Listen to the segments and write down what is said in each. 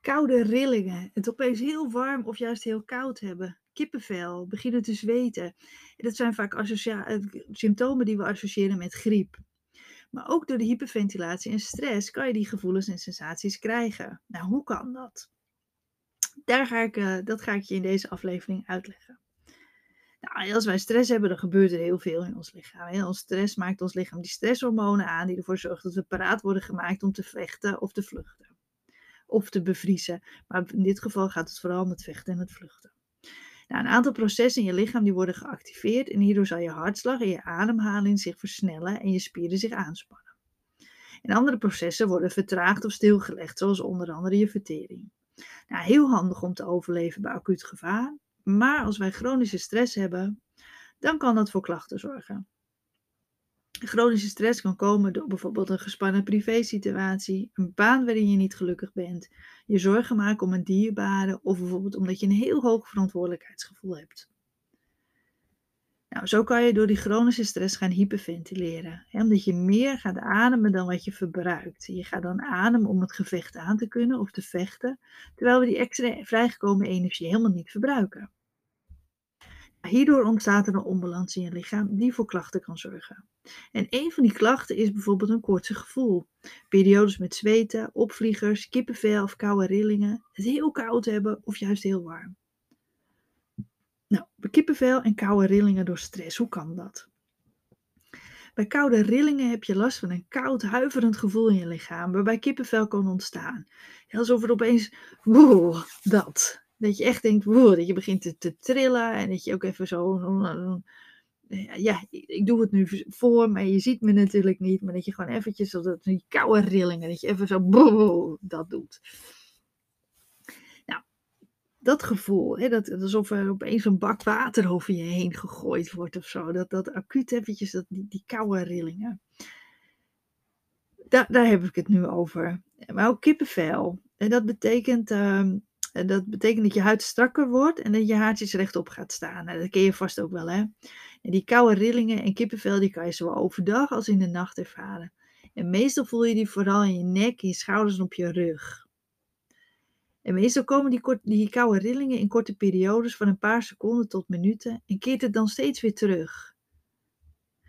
Koude rillingen, het opeens heel warm of juist heel koud hebben, kippenvel, beginnen te zweten. En dat zijn vaak eh, symptomen die we associëren met griep. Maar ook door de hyperventilatie en stress kan je die gevoelens en sensaties krijgen. Nou, hoe kan dat? Daar ga ik, eh, dat ga ik je in deze aflevering uitleggen. Nou, als wij stress hebben, dan gebeurt er heel veel in ons lichaam. Hè? Ons stress maakt ons lichaam die stresshormonen aan die ervoor zorgen dat we paraat worden gemaakt om te vechten of te vluchten. Of te bevriezen. Maar in dit geval gaat het vooral om het vechten en het vluchten. Nou, een aantal processen in je lichaam die worden geactiveerd en hierdoor zal je hartslag en je ademhaling zich versnellen en je spieren zich aanspannen. En andere processen worden vertraagd of stilgelegd, zoals onder andere je vertering. Nou, heel handig om te overleven bij acuut gevaar, maar als wij chronische stress hebben, dan kan dat voor klachten zorgen. Chronische stress kan komen door bijvoorbeeld een gespannen privésituatie, een baan waarin je niet gelukkig bent, je zorgen maken om een dierbare of bijvoorbeeld omdat je een heel hoog verantwoordelijkheidsgevoel hebt. Nou, zo kan je door die chronische stress gaan hyperventileren. Hè, omdat je meer gaat ademen dan wat je verbruikt. Je gaat dan ademen om het gevecht aan te kunnen of te vechten, terwijl we die extra vrijgekomen energie helemaal niet verbruiken. Hierdoor ontstaat er een onbalans in je lichaam die voor klachten kan zorgen. En een van die klachten is bijvoorbeeld een koortsig gevoel. Periodes met zweten, opvliegers, kippenvel of koude rillingen, het heel koud hebben of juist heel warm. Nou, bij kippenvel en koude rillingen door stress, hoe kan dat? Bij koude rillingen heb je last van een koud, huiverend gevoel in je lichaam, waarbij kippenvel kan ontstaan. Alsof er opeens, wow, dat. Dat je echt denkt, wow, dat je begint te, te trillen en dat je ook even zo, ja, ik doe het nu voor, maar je ziet me natuurlijk niet, maar dat je gewoon eventjes, dat die koude rillingen, dat je even zo, wow, dat doet dat gevoel, hè, dat, alsof er opeens een bak water over je heen gegooid wordt of zo. Dat, dat acuut eventjes, dat, die, die koude rillingen. Daar, daar heb ik het nu over. Maar ook kippenvel. En dat betekent, dat betekent dat je huid strakker wordt en dat je haartjes rechtop gaat staan. Nou, dat ken je vast ook wel, hè. En die koude rillingen en kippenvel, die kan je zowel overdag als in de nacht ervaren. En meestal voel je die vooral in je nek, in je schouders en op je rug. En meestal komen die, die koude rillingen in korte periodes van een paar seconden tot minuten en keert het dan steeds weer terug.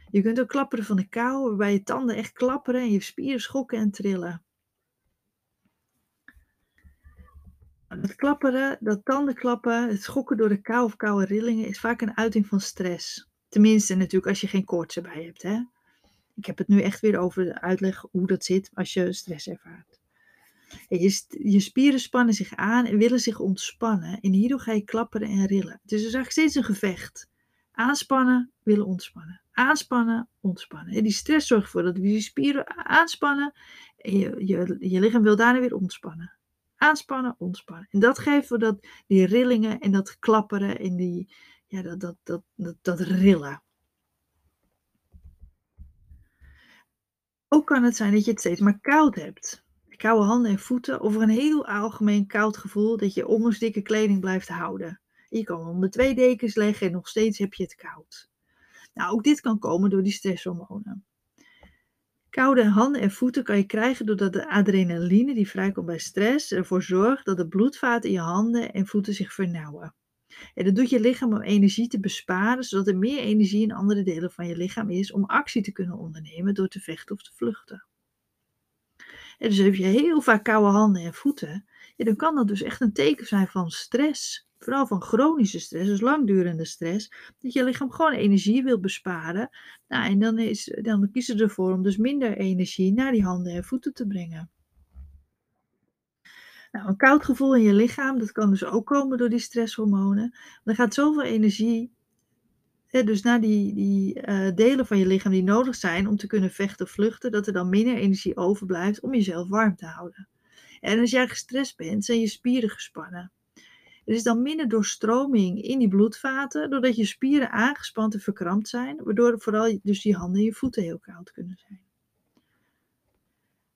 Je kunt ook klapperen van de kou, waarbij je tanden echt klapperen en je spieren schokken en trillen. Het klapperen, dat tandenklappen, het schokken door de kou of koude rillingen is vaak een uiting van stress. Tenminste natuurlijk als je geen koorts erbij hebt. Hè? Ik heb het nu echt weer over uitleg hoe dat zit als je stress ervaart. Je, je spieren spannen zich aan en willen zich ontspannen. En hierdoor ga je klapperen en rillen. Het is dus eigenlijk steeds een gevecht. Aanspannen, willen ontspannen. Aanspannen, ontspannen. En die stress zorgt ervoor dat je spieren aanspannen. En je, je, je lichaam wil daarna weer ontspannen. Aanspannen, ontspannen. En dat geeft voor dat, die rillingen en dat klapperen en die, ja, dat, dat, dat, dat, rillen. Ook kan het zijn dat je het steeds maar koud hebt koude handen en voeten of een heel algemeen koud gevoel dat je onder dikke kleding blijft houden. Je kan onder twee dekens leggen en nog steeds heb je het koud. Nou, ook dit kan komen door die stresshormonen. Koude handen en voeten kan je krijgen doordat de adrenaline die vrijkomt bij stress ervoor zorgt dat de bloedvaten in je handen en voeten zich vernauwen. En dat doet je lichaam om energie te besparen, zodat er meer energie in andere delen van je lichaam is om actie te kunnen ondernemen door te vechten of te vluchten. En dus heb je heel vaak koude handen en voeten, dan kan dat dus echt een teken zijn van stress. Vooral van chronische stress, dus langdurende stress. Dat je lichaam gewoon energie wil besparen. Nou, en dan, is, dan kiezen ze ervoor om dus minder energie naar die handen en voeten te brengen. Nou, een koud gevoel in je lichaam, dat kan dus ook komen door die stresshormonen. Er gaat zoveel energie dus naar die, die uh, delen van je lichaam die nodig zijn om te kunnen vechten vluchten, dat er dan minder energie overblijft om jezelf warm te houden. En als jij gestrest bent, zijn je spieren gespannen. Er is dan minder doorstroming in die bloedvaten, doordat je spieren aangespannen en verkrampt zijn, waardoor vooral dus je handen en je voeten heel koud kunnen zijn.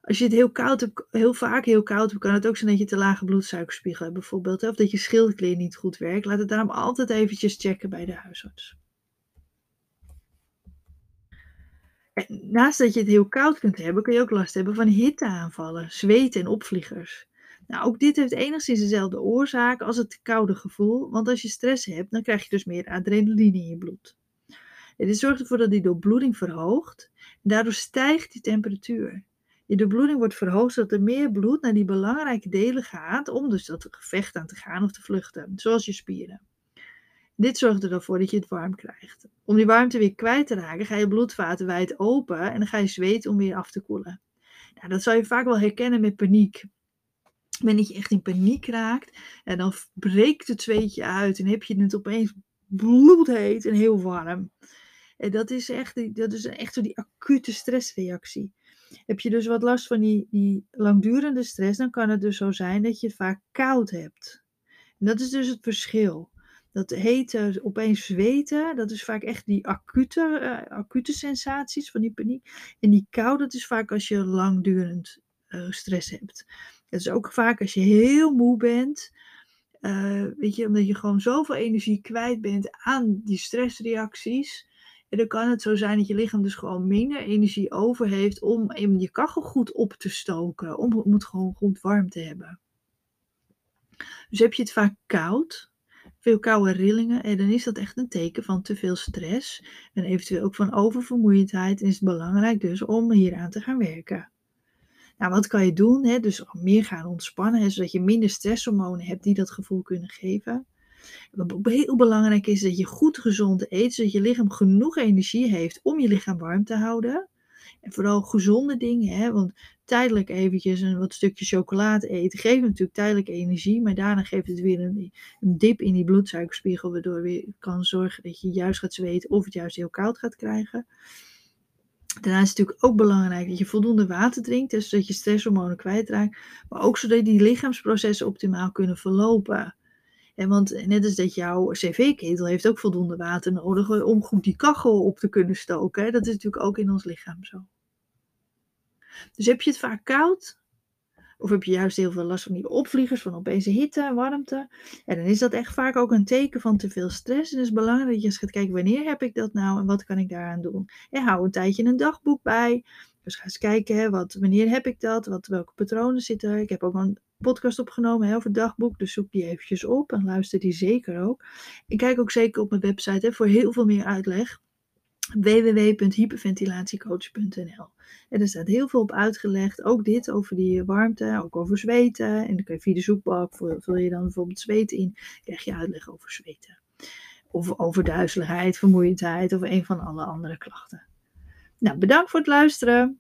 Als je het heel koud hebt, heel vaak heel koud hebt, kan het ook zijn dat je te lage bloedsuikerspiegel hebt bijvoorbeeld. Of dat je schildklier niet goed werkt. Laat het daarom altijd eventjes checken bij de huisarts. naast dat je het heel koud kunt hebben, kun je ook last hebben van hitteaanvallen, zweten en opvliegers. Nou, ook dit heeft enigszins dezelfde oorzaak als het koude gevoel, want als je stress hebt, dan krijg je dus meer adrenaline in je bloed. Dit zorgt ervoor dat die doorbloeding verhoogt en daardoor stijgt die temperatuur. Je doorbloeding wordt verhoogd zodat er meer bloed naar die belangrijke delen gaat om dus dat gevecht aan te gaan of te vluchten, zoals je spieren. Dit zorgt er dan voor dat je het warm krijgt. Om die warmte weer kwijt te raken, ga je bloedvaten wijd open en dan ga je zweten om weer af te koelen. Nou, dat zal je vaak wel herkennen met paniek. Wanneer je echt in paniek raakt, en dan breekt het zweetje uit en heb je het opeens bloedheet en heel warm. En dat is echt, dat is echt zo die acute stressreactie. Heb je dus wat last van die, die langdurende stress, dan kan het dus zo zijn dat je het vaak koud hebt. En dat is dus het verschil. Dat heet opeens zweten, dat is vaak echt die acute, uh, acute sensaties van die paniek. En die kou, dat is vaak als je langdurend uh, stress hebt. Dat is ook vaak als je heel moe bent, uh, weet je, omdat je gewoon zoveel energie kwijt bent aan die stressreacties. En dan kan het zo zijn dat je lichaam dus gewoon minder energie over heeft om je kachel goed op te stoken. Om, om het gewoon goed warm te hebben. Dus heb je het vaak koud, veel koude rillingen, en dan is dat echt een teken van te veel stress. En eventueel ook van oververmoeidheid. En is het belangrijk dus om hieraan te gaan werken. Nou, wat kan je doen? Hè? Dus meer gaan ontspannen, zodat je minder stresshormonen hebt die dat gevoel kunnen geven. Wat heel belangrijk is, dat je goed gezond eet, zodat je lichaam genoeg energie heeft om je lichaam warm te houden. En vooral gezonde dingen, hè? want tijdelijk eventjes een wat stukje chocolade eten geeft natuurlijk tijdelijk energie, maar daarna geeft het weer een, een dip in die bloedsuikerspiegel, waardoor weer kan zorgen dat je juist gaat zweten of het juist heel koud gaat krijgen. Daarnaast is het natuurlijk ook belangrijk dat je voldoende water drinkt, dus zodat je stresshormonen kwijtraakt, maar ook zodat die lichaamsprocessen optimaal kunnen verlopen. En want net als dat jouw cv-ketel heeft ook voldoende water nodig om goed die kachel op te kunnen stoken. Dat is natuurlijk ook in ons lichaam zo. Dus heb je het vaak koud, of heb je juist heel veel last van die opvliegers, van opeens hitte warmte. En dan is dat echt vaak ook een teken van te veel stress. En het is belangrijk dat je eens gaat kijken, wanneer heb ik dat nou en wat kan ik daaraan doen. En hou een tijdje een dagboek bij. Dus ga eens kijken, hè, wat, wanneer heb ik dat, wat, welke patronen zitten er. Ik heb ook een podcast opgenomen over het dagboek, dus zoek die eventjes op en luister die zeker ook. Ik kijk ook zeker op mijn website hè, voor heel veel meer uitleg www.hyperventilatiecoach.nl. En er staat heel veel op uitgelegd. Ook dit over die warmte, ook over zweten. En dan kun je via de zoekbalk, vul je dan bijvoorbeeld zweten in, krijg je uitleg over zweten. Of over duizeligheid, vermoeidheid of een van alle andere klachten. Nou, bedankt voor het luisteren.